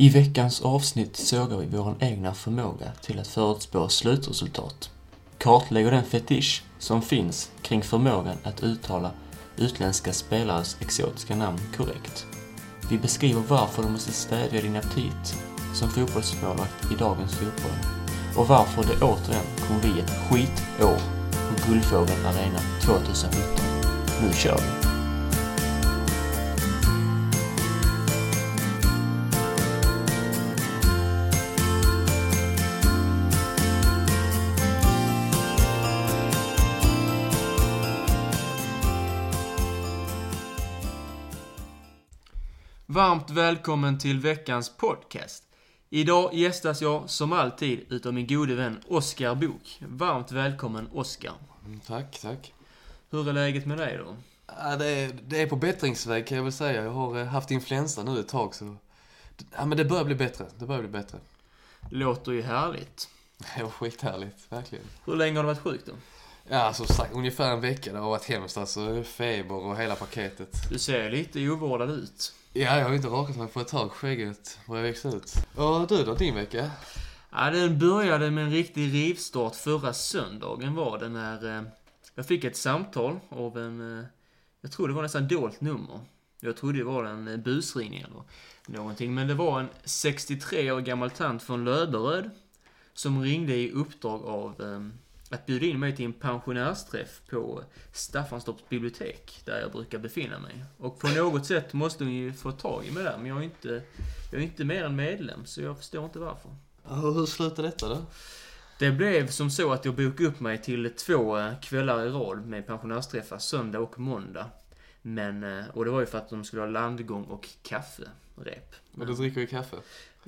I veckans avsnitt sågar vi vår egna förmåga till att förutspå slutresultat. Kartlägger den fetisch som finns kring förmågan att uttala utländska spelares exotiska namn korrekt. Vi beskriver varför du måste stävja din aptit som fotbollsmålvakt i dagens fotboll och varför det återigen kommer bli ett skitår på Guldfågeln Arena 2019. Nu kör vi! Varmt välkommen till veckans podcast. Idag gästas jag som alltid utav min gode vän Oskar Bok. Varmt välkommen Oskar. Mm, Tack, tack. Hur är läget med dig då? Ja, det, är, det är på bättringsväg kan jag väl säga. Jag har eh, haft influensa nu ett tag så... Ja, men det börjar bli bättre. Det börjar bli bättre. Låter ju härligt. Det var skithärligt, verkligen. Hur länge har du varit sjuk då? Ja, som sagt, ungefär en vecka. Det har varit hemskt alltså. Feber och hela paketet. Du ser lite ovårdad ut. Ja, jag har inte rakat mig på ett tag. Skägget börjar växa ut. Och du då, din vecka? Ja, den började med en riktig rivstart förra söndagen var det när eh, jag fick ett samtal av en, eh, jag tror det var nästan dolt nummer. Jag trodde det var en eh, busringning eller någonting, men det var en 63 år gammal tant från Löberöd som ringde i uppdrag av eh, att bjuda in mig till en pensionärsträff på Staffanstorps bibliotek, där jag brukar befinna mig. Och på något sätt måste hon ju få tag i mig där, men jag är inte, jag är inte mer än medlem, så jag förstår inte varför. Ja, Hur slutade detta då? Det blev som så att jag bokade upp mig till två kvällar i rad med pensionärsträffar, söndag och måndag. Men, eh, och det var ju för att de skulle ha landgång och kafferep. Men du dricker ju kaffe.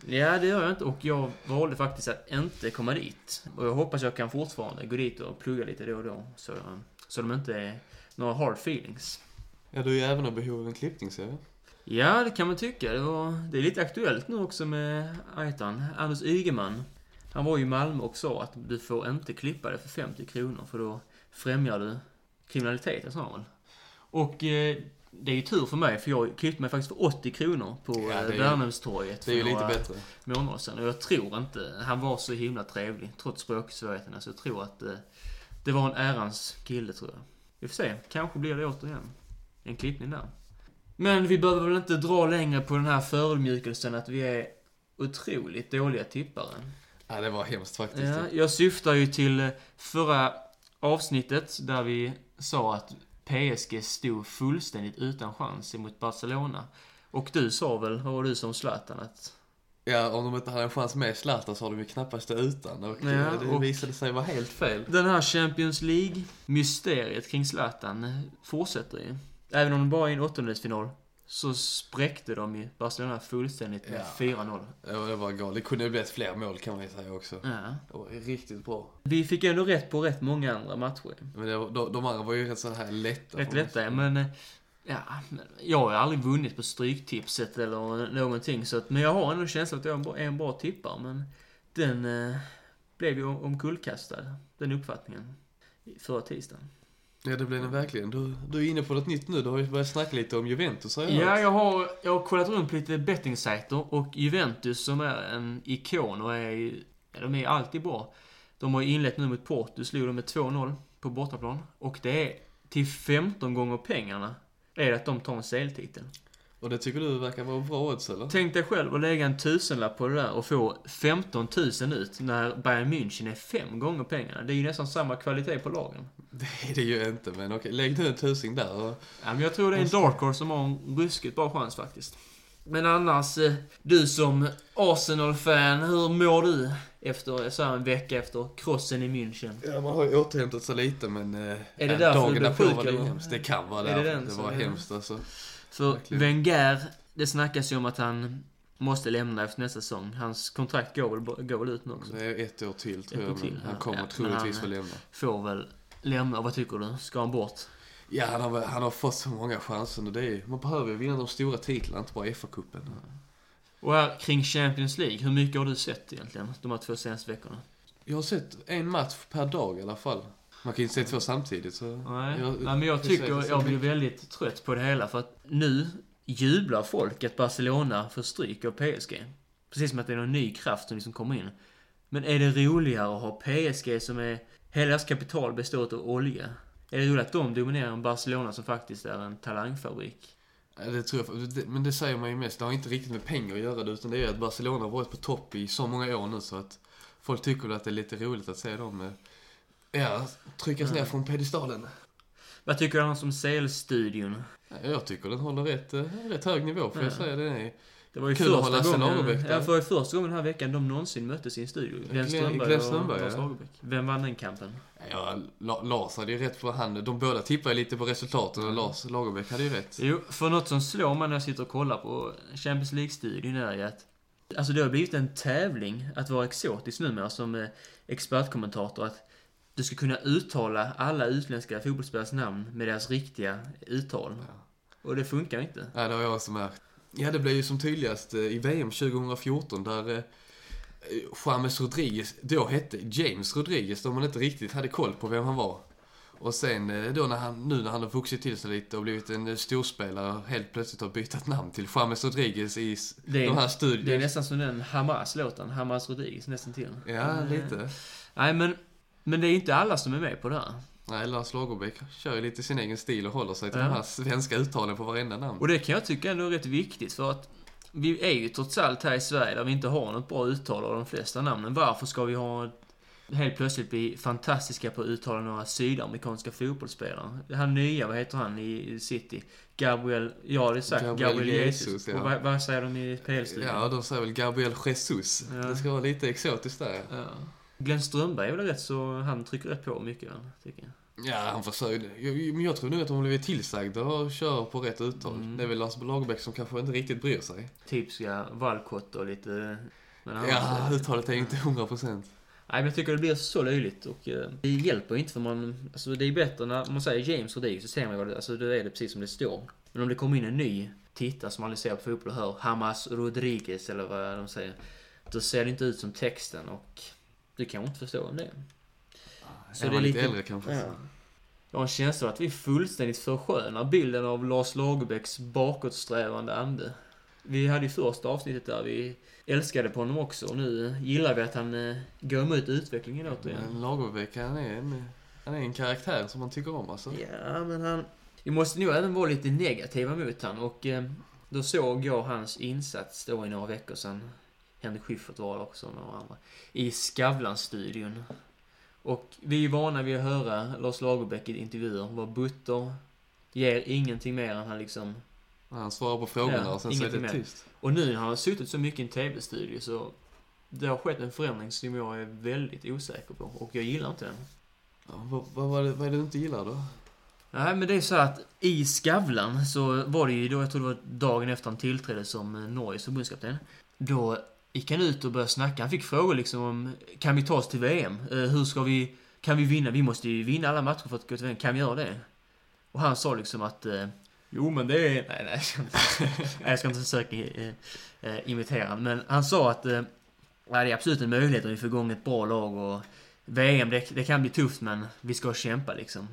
Ja, det gör jag inte och jag valde faktiskt att inte komma dit. Och jag hoppas jag kan fortfarande gå dit och plugga lite då och då. Så, så de inte är några hard feelings. Ja, du är ju även av behov av en klippning ser jag. Ja, det kan man tycka. Det, var, det är lite aktuellt nu också med Aitan. Anders Ygeman. Han var ju i Malmö och sa att du får inte klippa det för 50 kronor för då främjar du kriminaliteten, sa han väl. Och eh, det är ju tur för mig för jag klippte mig faktiskt för 80 kronor på Ja, det Värnhemstorget Det är ju för lite några bättre. månader sedan. Och jag tror inte, han var så himla trevlig trots språksvårigheterna. Så jag tror att eh, det var en ärans kille tror jag. Vi får se, kanske blir det återigen en klippning där. Men vi behöver väl inte dra längre på den här förödmjukelsen att vi är otroligt dåliga tippare. Ja, det var hemskt faktiskt. Ja, jag syftar ju till eh, förra avsnittet där vi sa att PSG stod fullständigt utan chans emot Barcelona. Och du sa väl, vad var du som Zlatan, att Ja, om de inte hade en chans med Zlatan så har de ju knappast det utan. Och Ja, eh, det och- visade sig vara helt fel. Den här Champions League-mysteriet kring Zlatan fortsätter ju. Även om de bara är i en åttondelsfinal så spräckte de ju Barcelona fullständigt med Ja. 4-0. Ja, det var galet. Det kunde ju blivit fler mål kan man ju säga också. Ja. Det var riktigt bra. Vi fick ändå rätt på rätt många andra matcher. Men det var, de, de andra var ju rätt så här lätta. Rätt lätta, ja, men... eh, Ja, jag har aldrig vunnit på Stryktipset eller någonting så att, Men jag har ändå känslan att jag är en bra, tippare, men... Den eh, blev ju omkullkastad, den uppfattningen. Förra tisdagen. Ja, det blev den verkligen. Du, du är inne på något nytt nu. Du har ju börjat snacka lite om Juventus har jag Ja, jag har, jag har kollat runt på lite bettingsajter och Juventus som är en ikon och är ja, de är alltid bra. De har ju inlett nu mot Porto, slog de med 2-0 på bortaplan. Och det är till 15 gånger pengarna är det att de tar en CL-titel. Och det tycker du verkar vara bra odds eller? Tänk dig själv att lägga en tusenlapp på det där och få 15 000 ut när Bayern München är fem gånger pengarna. Det är ju nästan samma kvalitet på lagen. Det är det ju inte, men okej. Lägg nu en tusing där och... Ja, men jag tror det är en dark horse som har en ruskigt bra chans faktiskt. Men annars, eh, du som Arsenal-fan, hur mår du efter så en vecka efter krossen i München? Ja, man har ju återhämtat sig lite, men... eh, Är det därför dagen du blev sjuk, var det. Det kan vara Är det därför. Det som var hemskt alltså. För Verkligen. Wenger, det snackas ju om att han måste lämna efter nästa säsong. Hans kontrakt går väl, går väl ut nu också. Det är ett år till tror Ett jag, år till, han kommer Ja, troligtvis att lämna. Får väl lämna. Vad tycker du? Ska han bort? Ja, han har, han har fått så många chanser nu. Det är, man behöver ju vinna de stora titlarna, inte bara FA-cupen. Och här kring Champions League, hur mycket har du sett egentligen de här två senaste veckorna? Jag har sett en match per dag i alla fall. Man kan ju inte se två samtidigt så... Nej, Jag- Nej men jag tycker, jag blir väldigt trött på det hela för att nu jublar folk att Barcelona får stryk av PSG. Precis som att det är någon ny kraft som liksom kommer in. Men är det roligare att ha PSG som är... Hela deras kapital består av olja? Är det roligt att de dominerar en Barcelona som faktiskt är en talangfabrik? Ja, Det tror jag, men det säger man ju mest. Det har inte riktigt med pengar att göra det, utan det är att Barcelona har varit på topp i så många år nu så att folk tycker att det är lite roligt att se dem, eh, ja, tryckas ner från pedestalen. Vad tycker du om som CL-studion? Ja, Jag tycker den håller rätt, eh, rätt hög nivå, får jag Ja. säga. Den är Det var ju Kul att första Lasse gången, Lagerbäck där. ja, för första gången den här veckan de någonsin möttes i en studio. Glenn Glenn- Strömberg och Lars ja. Lagerbäck. Vem vann den kampen? Ja, La- Lars hade ju rätt för han. De båda tippade lite på resultaten och Lars Lagerbäck hade ju rätt. Jo, för något som slår mig när jag sitter och kollar på Champions League-studion är ju att Alltså det har blivit en tävling att vara exotisk numera som eh, expertkommentator. Att du ska kunna uttala alla utländska fotbollsspelares namn med deras riktiga uttal. Ja. Och det funkar inte. Ja, det har jag också märkt. Ja, det blev ju som tydligast eh, i VM 2014 där eh, James Rodriguez då hette James Rodriguez, då man inte riktigt hade koll på vem han var. Och sen eh, då när han, nu när han har vuxit till sig lite och blivit en storspelare och helt plötsligt har bytt namn till James Rodriguez i Det är- de här Det är studierna. nästan som den Hamas-låten, Hamas Rodriguez nästan till. Ja, eh, lite. Nej, men, men det är inte alla som är med på det här. Nej, Lars Lagerbäck kör ju lite sin egen stil och håller sig till Ja. de här svenska uttalen på varenda namn. Och det kan jag tycka ändå är rätt viktigt för att vi är ju trots allt här i Sverige där vi inte har något bra uttal av de flesta namnen. Varför ska vi ha helt plötsligt bli fantastiska på att uttala några sydamerikanska fotbollsspelare? Han nya, vad heter han i City? Gabriel, ja det är sagt, Gabriel Gabriel, Jesus. Jesus, ja. Vad, vad säger de i PL-studion? Ja, de säger väl Gabriel Jesus. Ja. Det ska vara lite exotiskt där. Ja. Glenn Strömberg är väl rätt så, han trycker rätt på mycket tycker jag. Ja, han försöker. Jag- Men jag tror nog att de har blivit tillsagda och kör på rätt uttal. Mm. Det är väl Lars Lagerbäck som kanske inte riktigt bryr sig. Typiska Walcott och lite... Ja, uttalet är ju inte 100 procent. Nej, men jag tycker det blir så löjligt och eh, det hjälper inte för man... Alltså det är bättre när man säger James Rodriguez så ser man vad det Alltså då är det precis som det står. Men om det kommer in en ny tittare som aldrig ser på fotboll och hör Hamas Rodriguez eller vad de säger. Då ser det inte ut som texten och du kan inte förstå vem det är. Så är man lite äldre kanske. Ja. Jag har en känsla av att vi fullständigt förskönar bilden av Lars Lagerbäcks bakåtsträvande ande. Vi hade ju första avsnittet där vi älskade på honom också och nu gillar vi att han eh, går emot utvecklingen återigen. Men Lagerbäck, han är, en, han är en karaktär som man tycker om alltså. Ja, men han... Vi måste nog även vara lite negativa mot han och eh, då såg jag hans insats då i några veckor sedan. Henrik Schyffert var det också och några andra. I Skavlan-studion. Och vi är ju vana vid att höra Lars Lagerbäck i intervjuer vara butter, ger ingenting mer än han liksom... Han svarar på frågorna Ja, och sen så är det mer. tyst. Och nu när han har suttit så mycket i en TV-studio så det har skett en förändring som jag är väldigt osäker på och jag gillar inte den. Ja, vad, vad, vad, är det, du inte gillar då? Nej, men det är så att i Skavlan så var det ju då, jag tror det var dagen efter han tillträdde som Norges förbundskapten. Då gick han ut och började snacka. Han fick frågor liksom om, kan vi ta oss till VM? Eh, hur ska vi, kan vi vinna? Vi måste ju vinna alla matcher för att gå till VM. Kan vi göra det? Och han sa liksom att, eh, jo men det är, nej nej, jag ska inte, jag ska inte försöka eh, imitera honom. Men han sa att, eh, det är absolut en möjlighet om vi får igång ett bra lag och VM, det, det kan bli tufft men vi ska kämpa liksom.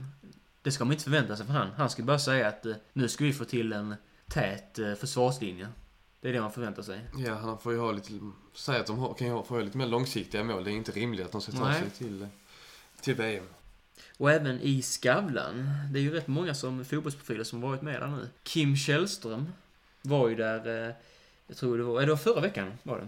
Det ska man inte förvänta sig från han. Han skulle bara säga att nu ska vi få till en tät försvarslinje. Det är det man förväntar sig. Ja, han får ju ha lite, säga att de har, kan ju ha, få ha lite mer långsiktiga mål. Det är inte rimligt att de ska ta Nej. sig till, till VM. Och även i Skavlan. Det är ju rätt många som fotbollsprofiler som varit med där nu. Kim Källström var ju där, eh, jag tror det var, det var förra veckan var det.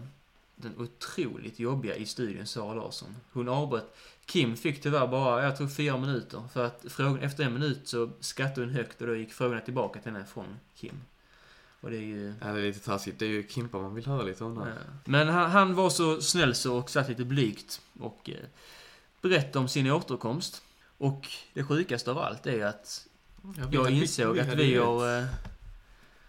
Den otroligt jobbiga i studion, Sara Larsson. Hon avbröt. Kim fick tyvärr bara, jag tror fyra minuter. För att frågan, efter en minut så skrattade hon högt och då gick frågorna tillbaka till henne från Kim. Och det är ju... Ja, det är lite taskigt. Det är ju Kimpa man vill höra lite om där. Ja. Men han, han var så snäll så och satt lite blygt och eh, berättade om sin återkomst. Och det sjukaste av allt är att Ja, vi jag hade- insåg att vi ju har... eh,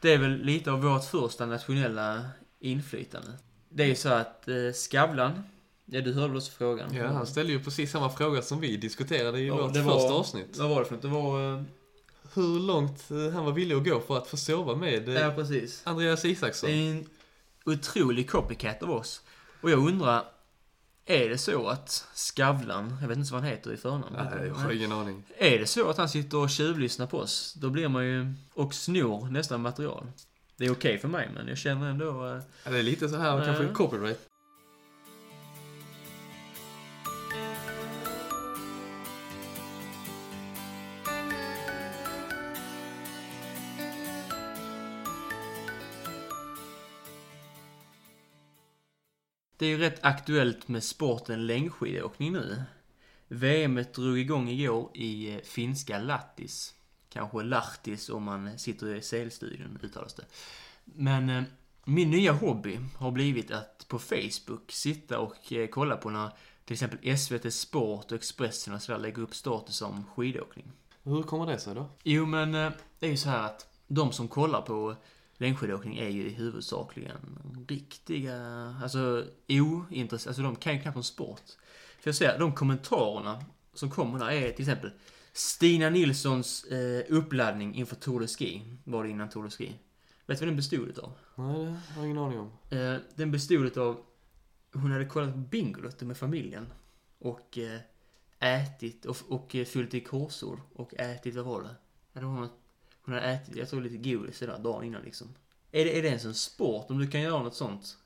Det är väl lite av vårt första nationella inflytande. Det är ju så att eh, Skavlan, ja du hörde väl också frågan? Ja, han ställde ju precis samma fråga som vi diskuterade i Ja, vårt det första var- avsnitt. Vad var det för något? Det var... Hur långt eh, han var villig att gå för att få sova med eh, Ja, precis. Andreas Det Isaksson. är en otrolig copycat av oss. Och jag undrar, är det så att Skavlan, jag vet inte vad han heter i förnamn. Nej, jag har ingen aning. Är det så att han sitter och tjuvlyssnar på oss, då blir man ju och snor nästan material. Det Det är okej för mig, men jag känner ändå... eh, Ja, det är lite så här, Nej. kanske copyright. Det är ju rätt aktuellt med sporten längdskidåkning nu. VM drog igång igår i eh, finska Lattis. Kanske Lahtis om man sitter i CL-studion uttalas det. Men eh, min nya hobby har blivit att på Facebook sitta och eh, kolla på när till exempel SVT Sport och Expressen och sådär lägger upp status om skidåkning. Hur kommer det sig då? Jo, men det är ju så här att de som kollar på längdskidåkning är ju huvudsakligen riktiga, alltså ointresserade, alltså de kan ju knappt om sport. För jag ser, de kommentarerna som kommer där är till exempel Stina Nilssons eh, uppladdning inför Tour de Ski, var det innan Tour de Ski. Vet du vad den bestod utav? Nej, det har jag ingen aning om. Eh, den bestod utav, hon hade kollat på Bingolotto med familjen. Och eh, ätit och, och eh, fyllt i korsord och ätit, vad var det? Ja, det var något, hon hade ätit, jag tror lite godis sådär dagen innan liksom. Är det, är det ens en sport om du kan göra något sånt?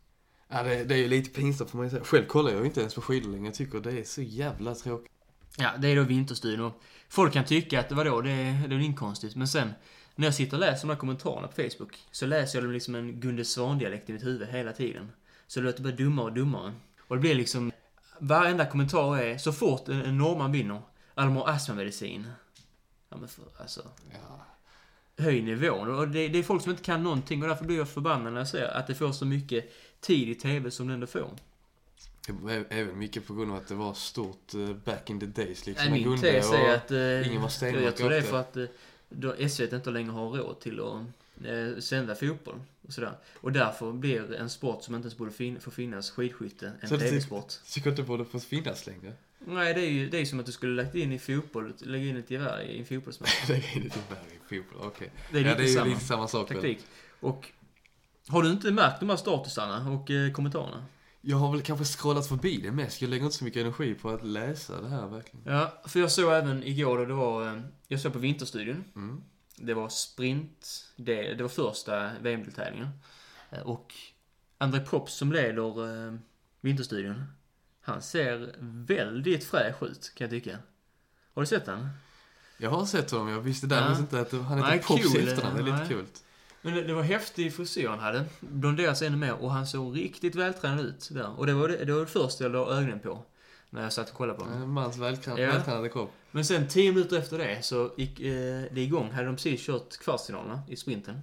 Ja, det, det är ju lite pinsamt för mig att säga. Själv kollar jag ju inte ens på skidor längre. Jag tycker det är så jävla tråkigt. Ja, det är då vinterstudion och folk kan tycka att vadå, det är, det är väl inte konstigt. Men sen, när jag sitter och läser de här kommentarerna på Facebook, så läser jag dem liksom en Gunde Svan-dialekt i mitt huvud hela tiden. Så det låter bara dummare och dummare. Och det blir liksom, varenda kommentar är, så fort en, en norrman vinner, alla de har astmamedicin. Ja men för, alltså, Ja. Höj nivån. Och det, det är folk som inte kan någonting och därför blir jag förbannad när jag ser att det får så mycket tid i TV som det ändå får. Även mycket på grund av att det var stort eh, back in the days liksom. Nej, min tes är att... Eh, Ingemar Stenmark jag tror det är för att eh, SVT inte längre har råd till att eh, sända fotboll och sådär. Och därför blir en sport som inte ens borde fin- få finnas, skidskytte, en TV-sport. Tycker inte borde få finnas längre. Nej, det är ju det är som att du skulle lagt in i fotboll, lägga in ett gevär i en fotbollsmatch. det är lite värre i fotboll, okej. Det är Ja, lite det är samma lite samma sak väl. taktik. Och har du inte märkt de här statusarna och eh, kommentarerna? Jag har väl kanske scrollat förbi det mest. Jag lägger inte så mycket energi på att läsa det här verkligen. Ja, för jag såg även igår då det var, eh, jag såg på Vinterstudion. Mm. Det var sprint, det, det var första VM-deltävlingen. Eh, Och André Props som leder eh, Vinterstudion, han ser väldigt fräsch ut kan jag tycka. Har du sett han? Jag har sett honom, jag visste däremot Ja. inte att han heter Nej, Pops i cool. efternamn. Det är lite Nej. kul. Men det, det var häftig frisyr han hade. Blonderade sig ännu mer och han såg riktigt vältränad ut där. Och det var det, det, var det första jag la ögonen på. När jag satt och kollade på honom. En mans vältränade, Ja. vältränade kropp. Men sen tio minuter efter det så gick eh, det igång. Hade de precis kört kvartsfinalerna i sprinten.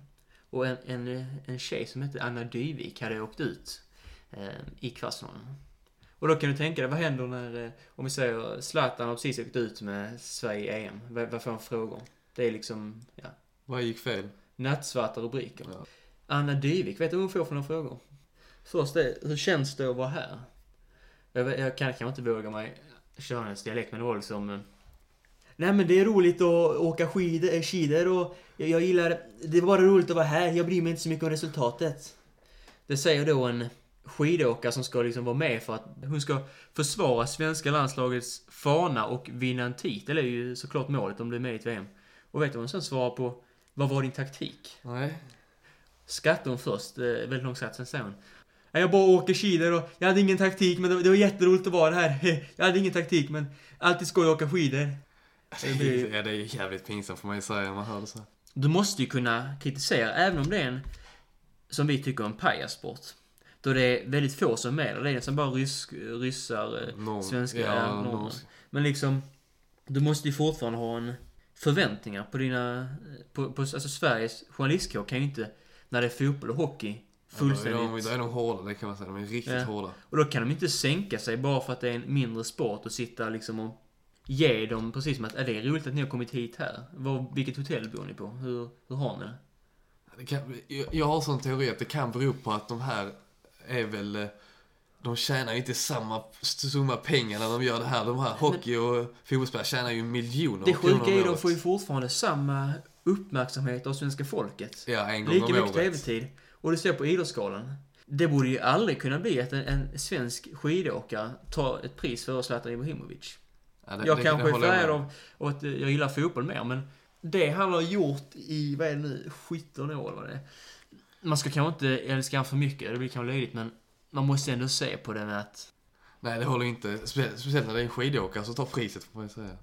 Och en, en, eh, en tjej som hette Anna Dyvik hade åkt ut eh, i kvartsfinalen. Och då kan du tänka dig, vad händer när, eh, om vi säger Zlatan har precis åkt ut med Sverige i EM. Vad, vad får han frågor? Det är liksom, ja, Vad gick fel? nattsvarta rubriker. Ja. Anna Dyvik, vet du vad hon får för några frågor? Först är, hur känns det att vara här? Jag, jag kan kanske inte våga mig köra hennes dialekt, men det var liksom... eh, Nej men det är roligt att åka skidor, eh, skidor och jag, jag gillar... Det är bara roligt att vara här, jag bryr mig inte så mycket om resultatet. Det säger då en skidåkare som ska liksom vara med för att hon ska försvara svenska landslagets fana och vinna en titel. Är ju såklart målet om du är med i ett VM. Och vet du vad hon sen svarar på? Vad var din taktik? Nej. Skrattade hon först, eh, väldigt långt skratt, sen säger hon "Ja, Jag bara åker skidor och jag hade ingen taktik men det var, det var jätteroligt att vara här. Jag hade ingen taktik men alltid skoj att åka skidor. Det blir- Ja, det är jävligt pinsamt för mig att säga när man hör det så. Du måste ju kunna kritisera även om det är en, som vi tycker, en pajasport. Då det är väldigt få som är med. Det är nästan bara rysk, ryssar, eh, Norm. svenska, Ja, norsk. Men liksom, du måste ju fortfarande ha en förväntningar på dina, på, på alltså Sveriges journalistkår kan ju inte, när det är fotboll och hockey, fullständigt Ja, de, de är de hårda, det kan man säga. De är riktigt Ja. hårda. Och då kan de inte sänka sig bara för att det är en mindre sport och sitta liksom och ge dem precis som att är det är roligt att ni har kommit hit här. Vad, vilket hotell bor ni på? Hur, hur har ni det? Det kan, jag, jag har sån teori att det kan bero på att de här är väl... eh, De tjänar ju inte samma summa pengar när de gör det här. De här hockey och fotbollsspelare tjänar ju miljoner Det sjuka är att de får ju fortfarande samma uppmärksamhet av svenska folket. Ja, en gång Lika om mycket tv-tid. Och du ser på Idrottsgalan. Det borde ju aldrig kunna bli att en, en svensk skidåkare tar ett pris för Zlatan Ibrahimovic. Ja, det- jag det- kanske det är färgad av, av att jag gillar fotboll mer, men det han har gjort i, vad är det nu, 17 år eller vad det är. Man ska kanske inte älska han för mycket, det blir kanske löjligt, men man måste ändå se på det med att... Nej, det håller inte. Spe- Speciellt när det är en skidåkare som tar priset, får man ju säga.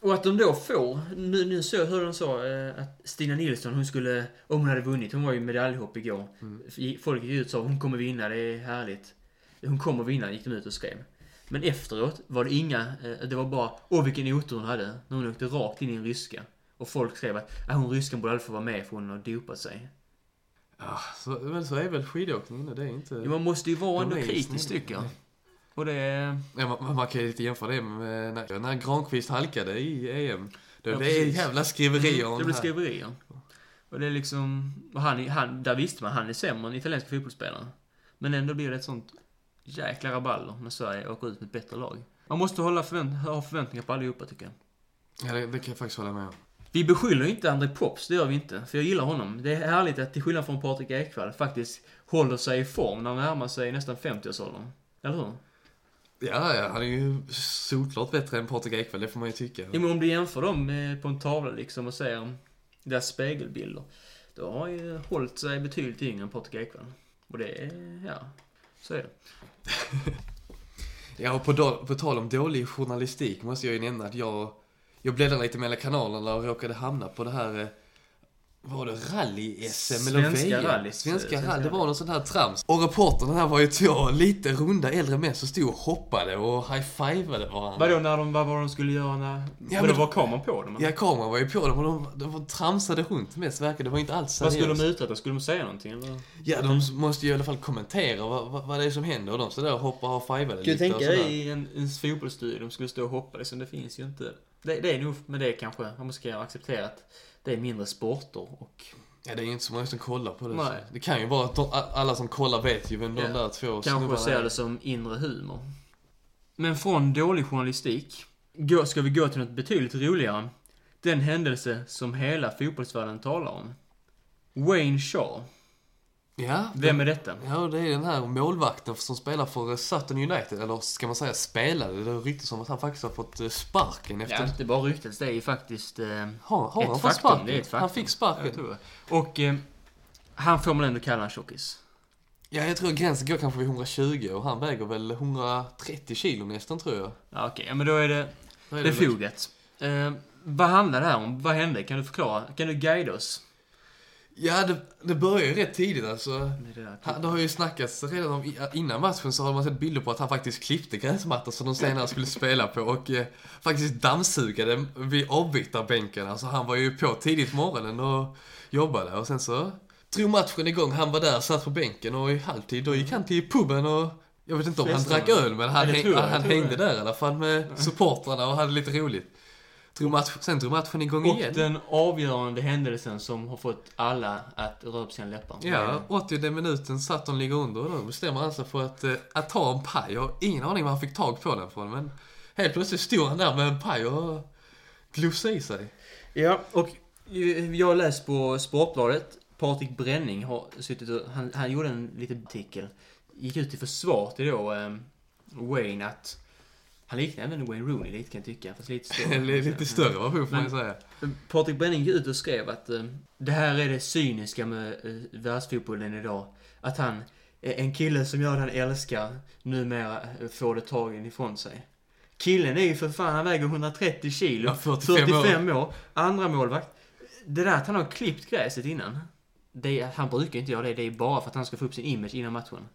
Och att de då får, nu, nu så, hur de sa, eh, att Stina Nilsson, hon skulle, om hon hade vunnit, hon var ju medaljhopp igår. Mm. Folk gick ut och sa hon kommer vinna, det är härligt. Hon kommer vinna, gick de ut och skrev. Men efteråt var det inga, eh, det var bara, åh vilken otur hon hade. När hon åkte rakt in i en ryska. Och folk skrev att, hon ryskan borde aldrig få vara med för hon har dopat sig. Ja, så, men så är väl skidåkningen det är inte... Jo, man måste ju vara ändå är kritisk tycker jag. Och det är... Ja, man, man kan ju lite jämföra det med när, när Granqvist halkade i EM. Då Ja, det är precis. jävla skriverier om Det blir skriverier. Och det är liksom, och han, är- han, där visste man, han är sämre än italienska fotbollsspelare. Men ändå blir det ett sånt jäkla rabalder när Sverige åker ut med ett bättre lag. Man måste hålla förvänt, ha förväntningar på allihopa tycker jag. Ja, det, det kan jag faktiskt hålla med om. Vi beskyller ju inte André Pops, det gör vi inte. För jag gillar honom. Det är härligt att till skillnad från Patrik Ekwall faktiskt håller sig i form när han närmar sig nästan 50-årsåldern. Eller hur? Ja, ja, han är ju solklart bättre än Patrik Ekwall, det får man ju tycka. Ja, men om du jämför dem eh, på en tavla liksom och ser deras spegelbilder. Då har han ju hållit sig betydligt yngre än Patrik Ekwall. Och det är, ja, så är det. Ja, och på, på tal om dålig journalistik måste jag ju nämna att jag, jag bläddrade lite mellan kanalerna och råkade hamna på det här, eh, var det rally-SM eller Svenska VM? rallyt, Svenska svenska rally, det var rally. någon sån här trams. Och reportern här var ju två lite runda äldre män som stod och hoppade och high-fivade varandra. Vadå, när de, vad var de skulle göra när... Ja, men- var kameran på dem? eller? Ja, kameran var ju på dem och de, de var tramsade runt mest verkade. Det var inte alls Vad seriöst. skulle de uträtta? Skulle de säga någonting eller? Ja, de måste ju i alla fall kommentera vad, vad, vad det är som händer och de så där och hoppar och fivade Kan du lite tänka dig i en, en fotbollsstudio, de skulle stå och hoppa liksom, det finns ju inte. Det, det är nog med det kanske, man måste acceptera att det är mindre sporter och... Ja, det är inte så många som kollar på det. Nej. Det kan ju vara att de, alla som kollar vet ju vem de Ja. där två Kanske snubbarna ser är. det som inre humor. Men från dålig journalistik ska vi gå till något betydligt roligare. Den händelse som hela fotbollsvärlden talar om. Wayne Shaw. Ja, Vem är detta? Ja, det är den här målvakten som spelar för Sutton United, eller ska man säga spelade. Det ryktas om att han faktiskt har fått eh, sparken efter... Ja, inte bara ryktas, det är ju faktiskt... Eh, Har, har ett han fått faktum, sparken? det är ett faktum. Han fick sparken. Och eh, han får man ändå kalla en tjockis. Ja, jag tror gränsen går kanske vid 120 och han väger väl 130 kilo nästan tror jag. Ja, okej, ja, men då är det Vad är det befogat. Eh, vad handlar det här om? Vad hände? Kan du förklara? Kan du guida oss? Ja, det, det börjar ju rätt tidigt alltså. där? Han, det har ju snackats redan om, innan matchen så har man sett bilder på att han faktiskt klippte gräsmattan som de senare skulle spela på och eh, faktiskt dammsugade vid avbytarbänken. Alltså han var ju på tidigt morgonen och jobbade och sen så drog matchen igång. Han var där, satt på bänken och i halvtid då gick han till puben och jag vet inte om han drack öl men han, Ja, det häng, tror jag, han, jag tror hängde där i alla fall med supportrarna och hade lite roligt. Drog match, sen drog matchen igång Och igen. den avgörande händelsen som har fått alla att röra på sina läppar. Ja, 80 minuten satt de ligger under och då bestämmer han sig för att, eh, att ta en paj. Jag har ingen aning var han fick tag på den från men helt plötsligt stod han där med en paj och glufsade i sig. Ja, och eh, jag har läst på Sportbladet. Patrik Bränning har suttit och, han, han gjorde en liten artikel. Gick ut till försvar till då eh, Wayne att han liknar även Wayne Rooney lite kan jag tycka, fast lite större. lite större version får man säga. Patrik Bränning gick ut och skrev att eh, det här är det cyniska med eh, världsfotbollen idag. Att han, eh, en kille som gör det han älskar, numera eh, får det tagen ifrån sig. Killen är ju för fan, han väger 130 kilo, Ja, 45 år. 45 år, andra målvakt. Det där att han har klippt gräset innan, det, han brukar inte göra det, det är bara för att han ska få upp sin image innan matchen.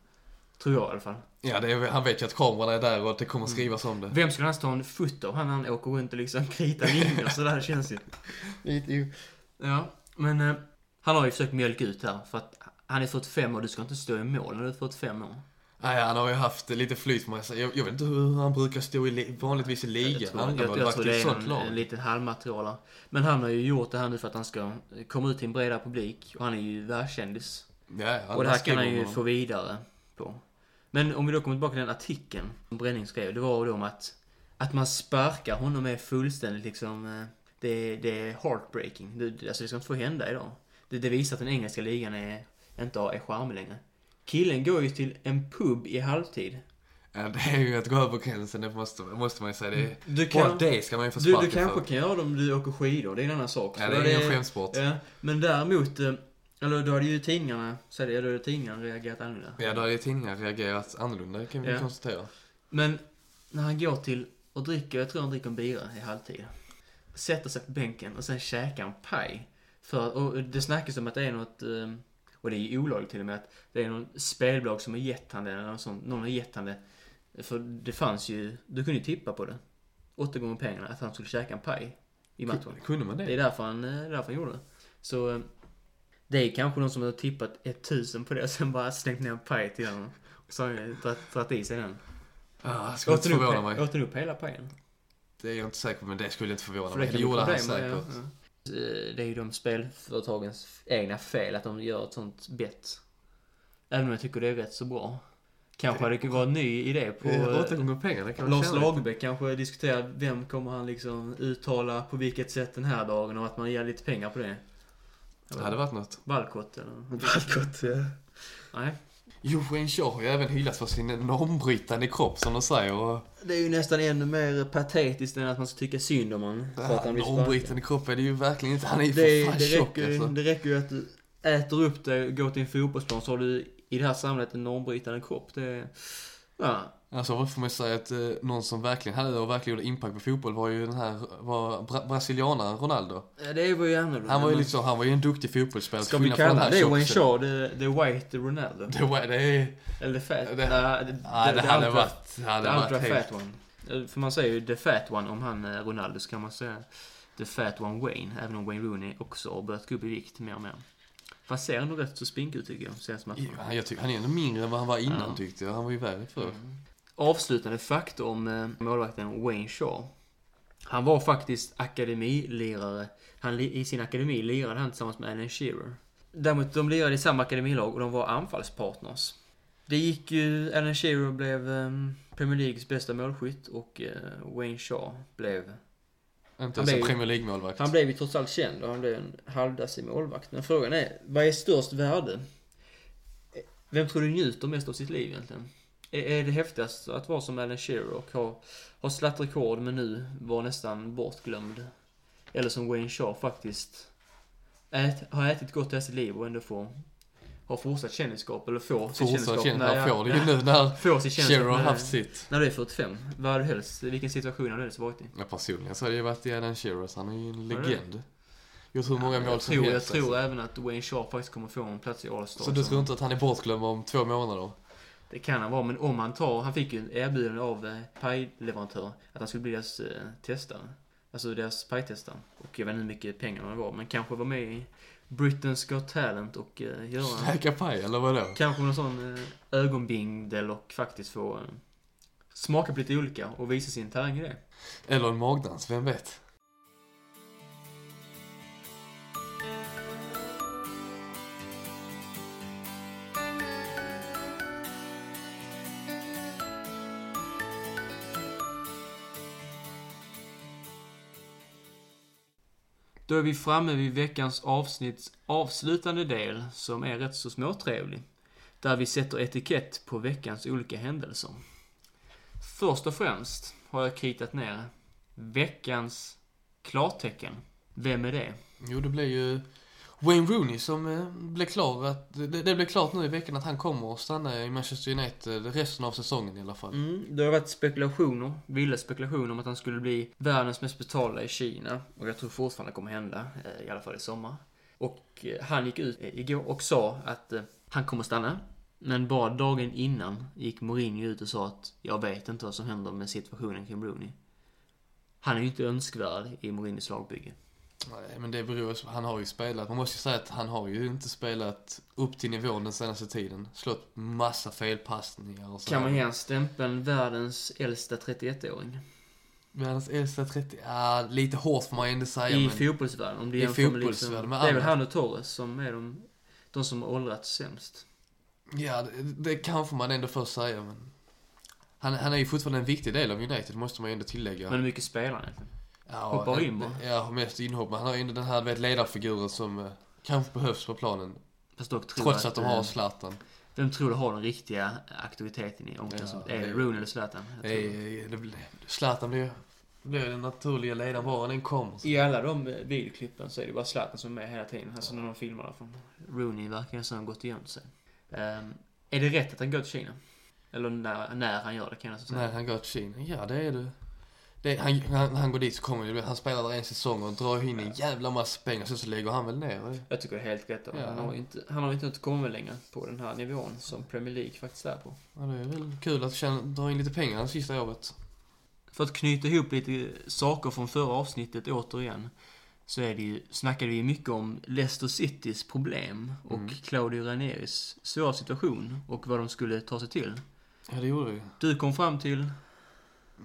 Tror jag i alla fall. Ja, det är, han vet ju att kamerorna är där och att det kommer skrivas om det. Vem skulle annars ta en foto av han han åker runt och liksom kritar linjer sådär känns ju. Lite ju. Ja, men eh, han har ju försökt mjölka ut här för att han är 45 år, du ska inte stå i mål när du är 45 år. Nej, han har ju haft lite flyt man säga. Jag, jag vet inte hur han brukar stå i, li- vanligtvis i Jag ligan. tror, Han jag, jag, jag tror det är en, lag. en liten halvmaterial. här. Men han har ju gjort det här nu för att han ska komma ut till en bredare publik och han är ju världskändis. Ja, Och det här kan han ju honom. få vidare på. Men om vi då kommer tillbaka till den artikeln som Bränning skrev. Det var då om att, att man sparkar honom är fullständigt liksom... eh, Det, det är heartbreaking. Det, alltså det ska inte få hända idag. Det, det visar att den engelska ligan är, inte är charmig längre. Killen går ju till en pub i halvtid. Ja, det är ju att gå över gränsen, det måste, måste man ju säga. Det Du, bara kan, det ska man ju få du, sparken du kanske för. kan göra det om du åker skidor, det är en annan sak. Ja, det är ingen skämsport. Ja, men däremot, eh, Eller då hade ju tidningarna, så det, då hade tidningarna reagerat annorlunda. Ja, då hade tidningar reagerat annorlunda kan vi Ja. konstatera. Men när han går till och dricker, jag tror han dricker en bira i halvtid. Sätter sig på bänken och sen käkar en paj. För, och det snackas om att det är något, eh, och det är ju olagligt till och med, att det är någon spelbolag som har gett han det, eller någon, sån, någon har gett han det. För det fanns ju, du kunde ju tippa på det. Åtta gånger pengarna, att han skulle käka en paj i matchen. Kunde man Det är det? därför han, eh, därför han gjorde det. Så eh, det är kanske någon som har tippat 1000 på det och sen bara slängt ner en paj till honom. Och så har han dragit, i sig den. Det skulle inte Åt förvåna upp, mig. åt han upp hela pajen? Det är jag inte säker på, men det skulle inte förvåna För mig. Det gjorde han säkert. ja. Eh, Det är ju de spelföretagens egna fel att de gör ett sånt bett. Även om jag tycker det är rätt så bra. Kanske det kunnat vara en ny idé på... Gånger pengarna kan Lars. Lagerbäck kanske diskuterar vem kommer han liksom uttala på vilket sätt den här dagen och att man ger lite pengar på det. Det hade varit något. Balkott eller? Balkott, ja. Nej. Jo, Wayne Shaw har ju även hyllats för sin normbrytande kropp, som de säger. Och Det är ju nästan ännu mer patetiskt än att man ska tycka synd om honom. normbrytande kropp är det ju verkligen inte. Han är ju Det, för fan det, tjock räcker, alltså. det räcker ju att du äter upp det, går till en fotbollsplan så har du i det här samhället en normbrytande kropp. Det, ja, Alltså får man säga att eh, någon som verkligen hade och verkligen gjorde impact på fotboll var ju den här, var bra, brasilianaren Ronaldo. det var ju annorlunda. Han var ju liksom, han var ju en duktig fotbollsspelare. Ska vi kalla det Wayne. Shaw, the, the white Ronaldo? Det var, det är, Eller the fat? Det- det, ja, det the hade ultra- varit, det hade The varit helt... fat one. Eh, För man säger ju the fat one om han är Ronaldo, så kan man säga the fat one Wayne. Även om Wayne Rooney också har börjat gå upp i vikt mer och mer. Fast ser ändå rätt så spink ut tycker jag, senaste matcherna. Ja, jag tycker, han är ändå mindre än vad han var innan Ja. tyckte jag. Han var ju värre förr. Mm. Avslutande fakta om eh, målvakten Wayne Shaw. Han var faktiskt akademilirare. Han, I sin akademi lirade han tillsammans med Alan Shearer. Däremot, de lirade i samma akademilag och de var anfallspartners. Det gick ju, Alan Shearer blev um, Premier Leagues bästa målskytt och eh, Wayne Shaw blev... Inte ens en Premier League-målvakt. Han blev ju trots allt känd och han blev en halvdassig målvakt. Men frågan är, vad är störst värde? Vem tror du njuter mest av sitt liv egentligen? Är, det häftigast att vara som Alan Shearer och ha, ha slagit rekord men nu var nästan bortglömd? Eller som Wayne Shaw faktiskt ät, har ätit gott hela sitt liv och ändå får ha fortsatt kändisskap, eller får sitt Fortsatt kändisskap. känd, när jag- får det ju nu när Får sitt Shearer har haft sitt. När du är 45. Vad hade du helst? Vilken situation hade du helst varit i? Ja, personligen så hade jag varit i Alan Shearer, så han är ju en Har det? legend. Jag tror många mål jag som tror, jag helst. tror alltså. även att Wayne Shaw faktiskt kommer få en plats i All-Star. Så du tror inte att han är bortglömd om två månader? Det kan han vara, men om han tar... Han fick ju en erbjudande av eh, pajleverantör att han skulle bli deras eh, testare. Alltså deras pajtestare. Och jag vet inte hur mycket pengar det var, men kanske vara med i Britain's Got Talent och eh, göra... Käka paj, eller vadå? Kanske någon sån eh, ögonbindel och faktiskt få eh, smaka på lite olika och visa sin talang i det. Eller en magdans, vem vet? Då är vi framme vid veckans avsnitts avslutande del, som är rätt så småtrevlig. Där vi sätter etikett på veckans olika händelser. Först och främst har jag kritat ner veckans klartecken. Vem är det? Jo, det blir ju Wayne Rooney som eh, blev klar att, det, det blev klart nu i veckan att han kommer att stanna i Manchester United resten av säsongen i alla fall. Mm, det har varit spekulationer, vilda spekulationer om att han skulle bli världens mest betalda i Kina. Och jag tror fortfarande det kommer hända, eh, i alla fall i sommar. Och eh, han gick ut igår och sa att han kommer att stanna. Men bara dagen innan gick Mourinho ut och sa att jag vet inte vad som händer med situationen kring Rooney. Han är ju inte önskvärd i Mourinhos lagbygge. Nej, men det beror ju- han har ju spelat, man måste ju säga att han har ju inte spelat upp till nivån den senaste tiden. Slått massa felpassningar och så. Kan man ge han stämpeln världens äldsta 31-åring? Världens äldsta 30, ja lite hårt får man ändå säga I men... fotbollsvärlden, om du I med fotbollsvärlden liksom, med Det är väl han och Torres som är de, de som har åldrats sämst. Ja, det, det kanske man ändå får säga men... Han, han är ju fortfarande en viktig del av United, måste man ju ändå tillägga. Men hur mycket spelar han egentligen? Ja, hoppar in bara. Ja, mest inhopp. Men han har ju ändå den här, vet, ledarfiguren som eh, kanske behövs på planen. Fast dock tror Trots att de har eh, Zlatan. Vem tror du har den riktiga aktiviteten i omklädningsrummet? Ja, är det Rooney eller Zlatan? Zlatan blir ju blir den naturliga ledaren var den kommer. I alla de eh, videoklippen så är det bara Zlatan som är med hela tiden. Alltså när de filmar där från Rooney verkar nästan ha gått igenom sig. Ehm, är det rätt att han går till Kina? Eller när, när han gör det kan jag nästan säga. När han går till Kina? Ja, det är det. Det han, han, han går dit så kommer han spelar där en säsong och drar in en jävla massa pengar, sen så lägger han väl ner. Jag tycker det är helt rätt. Ja. Han har inte, han har inte kommit längre på den här nivån som Premier League faktiskt är på. Ja, det är väl kul att tjäna, dra in lite pengar det sista året. För att knyta ihop lite saker från förra avsnittet återigen. Så är det ju, snackade vi mycket om Leicester Citys problem och Mm. Claudio Ranieris svåra situation och vad de skulle ta sig till. Ja, det gjorde vi. Du kom fram till...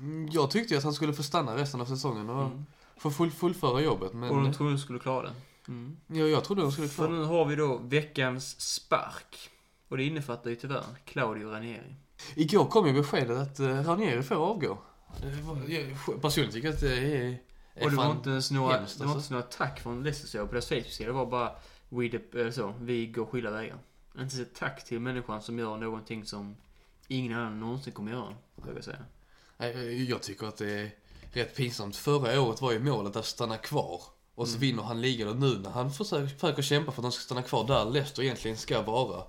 Mm, Jag tyckte ju att han skulle få stanna resten av säsongen och Mm. få full, fullföra jobbet, men... Och de trodde du skulle klara det. Mm. ja, jag trodde de skulle För klara nu har vi då veckans spark. Och det innefattar ju tyvärr Claudio Ranieri. Igår kom ju beskedet att uh, Ranieri får avgå. Det var, jag personligen tycker att det är... är Och det var inte ens några, hemskt, det var alltså. inte ens några tack från Leicester på deras Facebook-sida. Det var bara we the, eller så, vi går skilda vägar. Inte ett tack till människan som gör någonting som ingen annan någonsin kommer göra, vågar jag säga. Nej, Jag tycker att det är rätt pinsamt. Förra året var ju målet att stanna kvar. Och så Mm. vinner han ligan och nu när han försöker, försöker kämpa för att de ska stanna kvar där Leicester egentligen ska vara.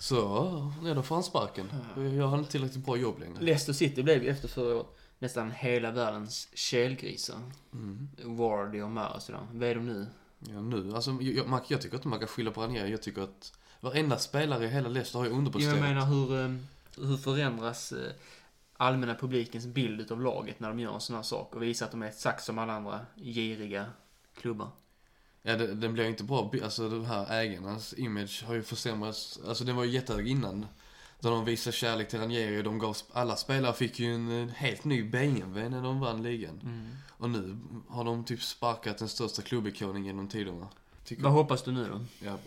Så, ja, då får han sparken. Ja. Jag har inte tillräckligt bra jobb längre. Leicester City blev ju efter förra året nästan hela världens kelgrisar. Mm. Wardy och Mar och sådär. Vad är de nu? Ja, nu, alltså, jag, man, jag tycker inte man kan skylla på Ranieri. Jag tycker att varenda spelare i hela Leicester har ju Jag underpresterat. menar hur, eh, hur förändras eh, allmänna publikens bild av laget när de gör en sån här sak och visar att de är exakt som alla andra giriga klubbar. Ja, det, den blir inte bra. Alltså de här ägarnas image har ju försämrats. Alltså den var ju jättehög innan. Där de visade kärlek till Ranieri och de gav, alla spelare fick ju en eh, helt ny BMW när de vann ligan. Och nu har de typ sparkat den största klubbikonen genom tiderna. Tycker Vad hoppas du nu då? Ja.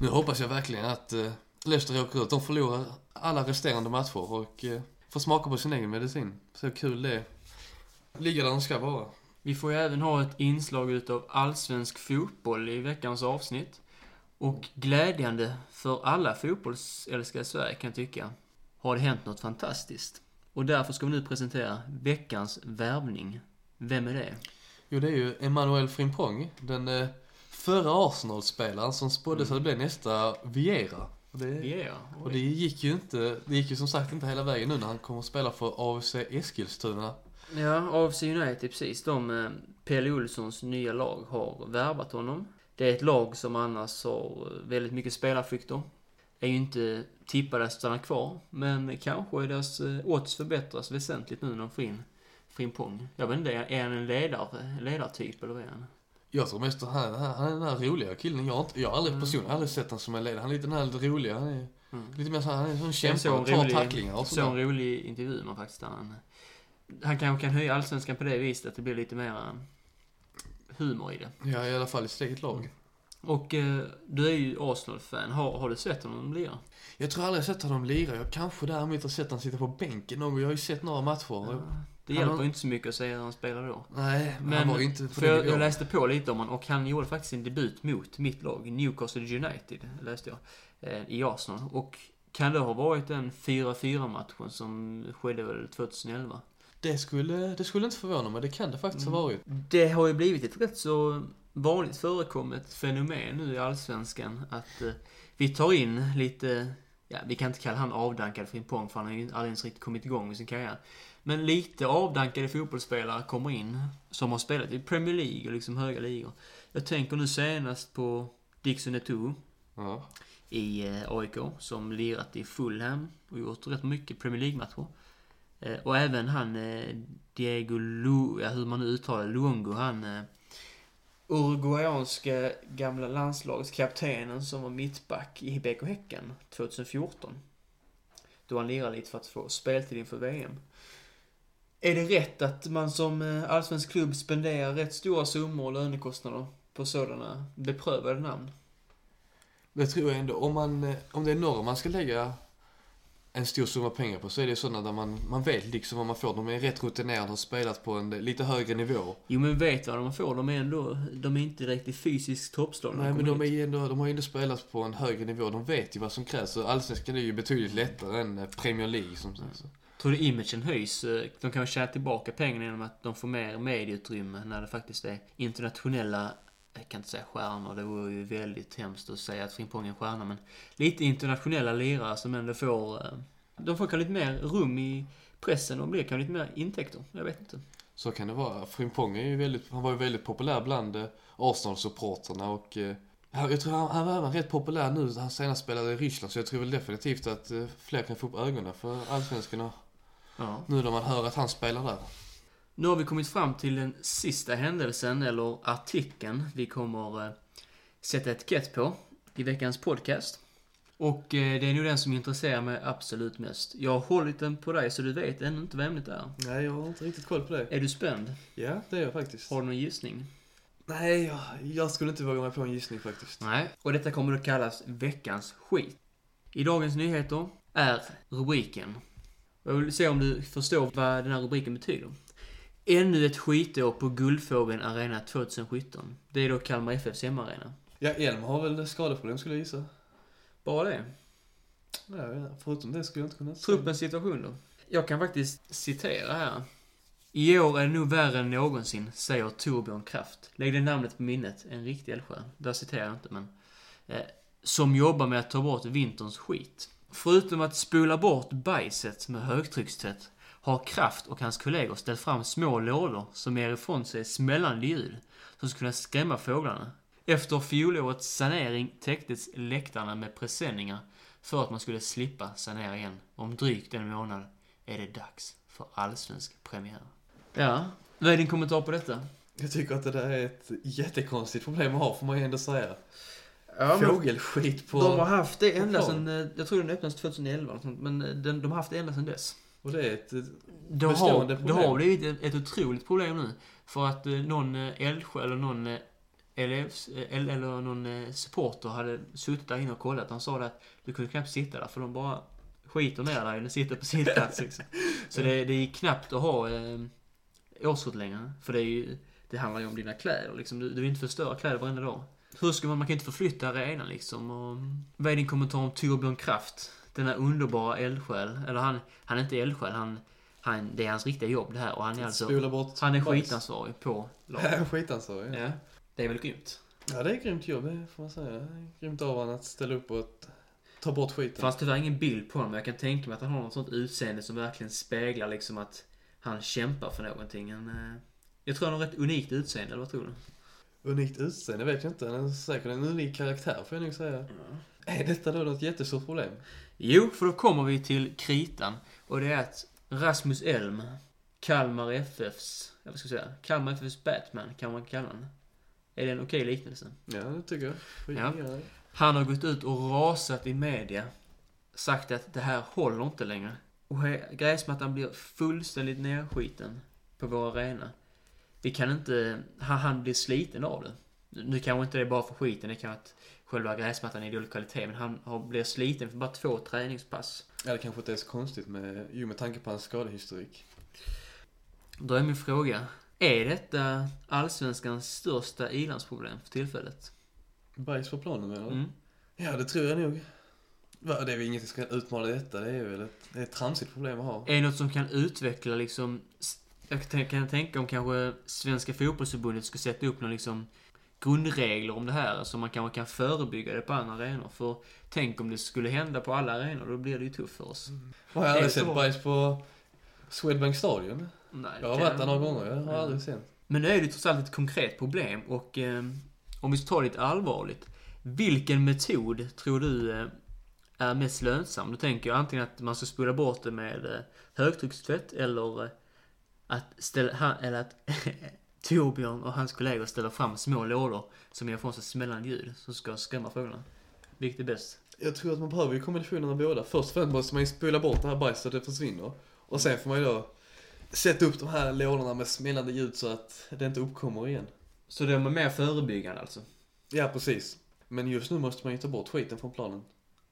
Nu hoppas jag verkligen att uh, Leicester åker ut. De förlorar alla resterande matcher och uh, får smaka på sin egen medicin. Så kul det är. Ligga där de ska vara. Vi får ju även ha ett inslag utav allsvensk fotboll i veckans avsnitt. Och glädjande för alla fotbollsälskare i Sverige kan jag tycka, har det hänt något fantastiskt. Och därför ska vi nu presentera veckans värvning. Vem är det? Jo, det är ju Emmanuel Frimpong. Den uh, förra Arsenal-spelaren som spåddes att bli nästa Viera. Och det, Yeah. och det gick ju inte, det gick ju som sagt inte hela vägen nu när han kommer att spela för AFC Eskilstuna. Ja, AFC United precis. De, eh, Pelle Olssons nya lag har värvat honom. Det är ett lag som annars har väldigt mycket spelarflykter. Är ju inte tippade att stanna kvar, men kanske deras eh, odds förbättras väsentligt nu när de får in Frimpong. Jag vet inte, är han en ledar, ledartyp eller vad är han? Jag tror mest att han, han, han är den här roliga killen. Jag har, inte, jag har aldrig Mm. personligen aldrig sett honom som en ledare. Han är lite den här lite roliga. Han är Mm. lite mer så han är en sån kämpe och tar tacklingar och Så en rolig intervju med faktiskt där han, han kanske kan höja allsvenskan på det viset att det blir lite mer eh, humor i det. Ja, i alla fall i sitt eget lag. Och eh, du är ju Arsenal-fan. Har, har du sett honom lira? Jag tror aldrig jag sett honom lira. Jag kanske däremot har sett honom sitta på bänken någon gång. Jag har ju sett några matcher. Ja, det Han hjälper har- inte så mycket att säga hur han spelar då. Nej, men han var ju inte på för jag, jag läste på lite om honom och han gjorde faktiskt sin debut mot mitt lag, Newcastle United, läste jag, eh, i Arsenal. Och kan det ha varit den 4-4 matchen som skedde väl 2011? Det skulle, det skulle inte förvåna mig. Det kan det faktiskt Mm. ha varit. Det har ju blivit ett rätt så vanligt förekommet fenomen nu i Allsvenskan att eh, vi tar in lite, ja vi kan inte kalla han avdankad Frimpong för han har ju aldrig ens riktigt kommit igång med sin karriär. Men lite avdankade fotbollsspelare kommer in som har spelat i Premier League och liksom höga ligor. Jag tänker nu senast på Dixon Etu Ja. i eh, AIK som lirat i Fulham och gjort rätt mycket Premier League-matcher. Eh, Och även han eh, Diego Lu, ja, hur man nu uttalar Luongo, han Uruguayanska gamla landslagskaptenen som var mittback i BK Häcken 2014. Då han lirade lite för att få speltid inför VM. Är det rätt att man som eh, allsvensk klubb spenderar rätt stora summor och lönekostnader på sådana beprövade namn? Det tror jag ändå. Om, man, eh, om det är norr man ska lägga en stor summa pengar på så är det sådana där man, man vet liksom vad man får. De är rätt rutinerade, har spelat på en lite högre nivå. Jo men vet vad de får, de är ändå, de är inte direkt i fysisk toppstånd. Nej men de, är hit. ju ändå, de har ju ändå spelat på en högre nivå. De vet ju vad som krävs. Och allsvenskan är ju betydligt lättare än eh, Premier League som sagt. Så. Tror du imagen höjs? Eh, De kan tjäna tillbaka pengarna genom att de får mer medieutrymme när det faktiskt är internationella, jag kan inte säga stjärnor, det vore ju väldigt hemskt att säga att Frimpong är en stjärna, men lite internationella lirare som ändå får, eh, de får kanske lite mer rum i pressen och blir kanske lite mer intäkter. Jag vet inte. Så kan det vara. Frimpong är ju väldigt, han var ju väldigt populär bland eh, Arsenal-supportrarna och eh, ja, jag tror han, han var även rätt populär nu. Han senast spelade i Ryssland så jag tror väl definitivt att fler kan få upp ögonen för allsvenskan och Ja. nu när man hör att han spelar där. Nu har vi kommit fram till den sista händelsen, eller artikeln, vi kommer eh, sätta etikett på i veckans podcast. Och eh, det är nog den som intresserar mig absolut mest. Jag har hållit den på dig så du vet ännu inte vad ämnet är. Nej, jag har inte riktigt koll på det. Är du spänd? Ja, det är jag faktiskt. Har du någon gissning? Nej, jag, jag skulle inte våga mig på en gissning faktiskt. Nej. Och detta kommer att kallas veckans skit. I Dagens Nyheter är rubriken. Jag vill se om du förstår vad den här rubriken betyder. Ännu ett skitår på Guldfågeln Arena 2017. Det är då Kalmar FFs hemmaarena. Ja, Elm har väl skadeproblem skulle jag gissa. Bara det. Ja, förutom det skulle jag inte kunna säga. Truppens situation då? Jag kan faktiskt citera här. I år är det nog värre än någonsin, säger Torbjörn Kraft. Lägg det namnet på minnet, en riktig eldsjö. Där citerar jag inte, men... Eh, som jobbar med att ta bort vinterns skit. Förutom att spola bort bajset med högtryckstvätt har Kraft och hans kollegor ställt fram små lådor som ger ifrån sig smällande ljud som skulle kunna skrämma fåglarna. Efter fjolårets sanering täcktes läktarna med presenningar för att man skulle slippa sanera igen. Om drygt en månad är det dags för allsvensk premiär. Ja, vad är din kommentar på detta? Jag tycker att det där är ett jättekonstigt problem att ha, får man ju ändå säga. Ja, Fågelskit på... de har haft det ända sedan, eh, jag tror den öppnades 2011 eller sånt, men eh, den, de har haft det ända sedan dess. Och det är ett... Det har, Bestående det problem. har blivit ett, ett otroligt problem nu. För att eh, någon eh, eldsjö eller någon eh, elevs, eh, eller, någon eh, supporter hade suttit där inne och kollat. Han sa det att du kunde knappt sitta där för de bara skiter ner dig när du sitter på sin plats liksom. Så det, det är knappt att ha eh, årskort längre. För det är ju, det handlar ju om dina kläder liksom. Du, du vill inte förstöra kläder varenda dag. Hur ska man, man kan inte förflytta arenan liksom. Och, vad är din kommentar om Torbjörn Kraft? Denna underbara eldsjäl. Eller han, han är inte eldsjäl, han, han, det är hans riktiga jobb det här. Och han är alltså, Spola bort han är bajs. skitansvarig på laget. Skitansvarig. Ja. Ja, det är väl grymt. ja, det är ett grymt jobb, det får man säga. Grymt av honom att ställa upp och ta bort skiten. fanns tyvärr ingen bild på honom, men jag kan tänka mig att han har något sånt utseende som verkligen speglar liksom att han kämpar för någonting. En, eh, jag tror han har ett unikt utseende, eller vad tror du? Unikt utseende vet jag inte. Han är säkert en unik karaktär får jag nog säga. Är detta då något jättestort problem? Jo, för då kommer vi till kritan. Och det är att Rasmus Elm, Kalmar FFs, vad ska jag säga, Kalmar FFs Batman kan man kalla honom. Är det en okej liknelse? Ja, det tycker jag. Ja. Han har gått ut och rasat i media. Sagt att det här håller inte längre. Och gräsmattan blir fullständigt nerskiten på vår arena. Vi kan inte... Han, han blir sliten av det. Nu kanske inte det är bara för skiten, det kan vara att själva gräsmattan är dålig kvalitet. Men han har, blir sliten för bara två träningspass. Ja, det kanske inte är så konstigt med, ju med tanke på hans skadehistorik. Då är min fråga. Är detta allsvenskans största ilandsproblem för tillfället? Bajs på planen menar du? Mm. Ja, det tror jag nog. Det är väl inget som ska utmana detta. Det är väl ett, det är ett tramsigt problem att ha. Är det något som kan utveckla liksom... Jag kan tänka- om kanske Svenska fotbollsförbundet ska sätta upp någon liksom grundregler om det här så man kanske kan förebygga det på andra arenor. För tänk om det skulle hända på alla arenor, då blir det ju tufft för oss. Har jag Är aldrig sett bajs på Swedbank Stadion? Nej, Jag har varit där några gånger. Jag har Ja. aldrig sett. Men nu är det trots allt ett konkret problem och eh, om vi ska ta det lite allvarligt. Vilken metod tror du eh, är mest lönsam? Då tänker jag antingen att man ska spola bort det med eh, högtryckstvätt eller eh, att ställa, eller att Torbjörn och hans kollegor ställer fram små lådor som ger ifrån sig smällande ljud som ska skrämma fåglarna. Vilket är bäst? Jag tror att man behöver ju kombinationen av båda. Först och främst måste man ju spola bort det här bajset så att det försvinner. Och sen får man ju då sätta upp de här lådorna med smällande ljud så att det inte uppkommer igen. Så det är mer förebyggande alltså? Ja, precis. Men just nu måste man ju ta bort skiten från planen.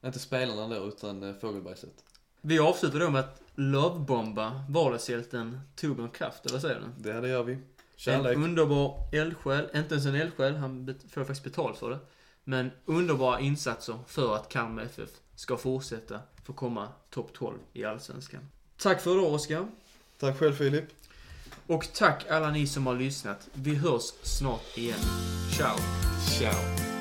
Inte spelarna då, utan eh, fågelbajset. Vi avslutar då med att lovebomba vardagshjälten Torbjörn Kraft, eller vad säger du? Det här det gör vi. Kärlek. En underbar eldsjäl, inte ens en eldsjäl, han får faktiskt betalt för det. Men underbara insatser för att Kalmar FF ska fortsätta få komma topp 12 i Allsvenskan. Tack för idag Oskar. Tack själv Filip. Och tack alla ni som har lyssnat. Vi hörs snart igen. Ciao! Ciao.